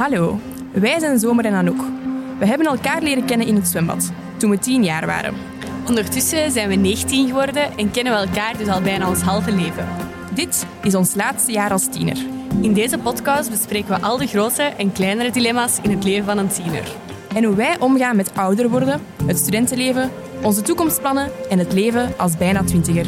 Hallo, wij zijn Zomer en Anouk. We hebben elkaar leren kennen in het zwembad, toen we tien jaar waren. Ondertussen zijn we 19 geworden en kennen we elkaar dus al bijna ons halve leven. Dit is ons laatste jaar als tiener. In deze podcast bespreken we al de grote en kleinere dilemma's in het leven van een tiener. En hoe wij omgaan met ouder worden, het studentenleven, onze toekomstplannen en het leven als bijna twintiger.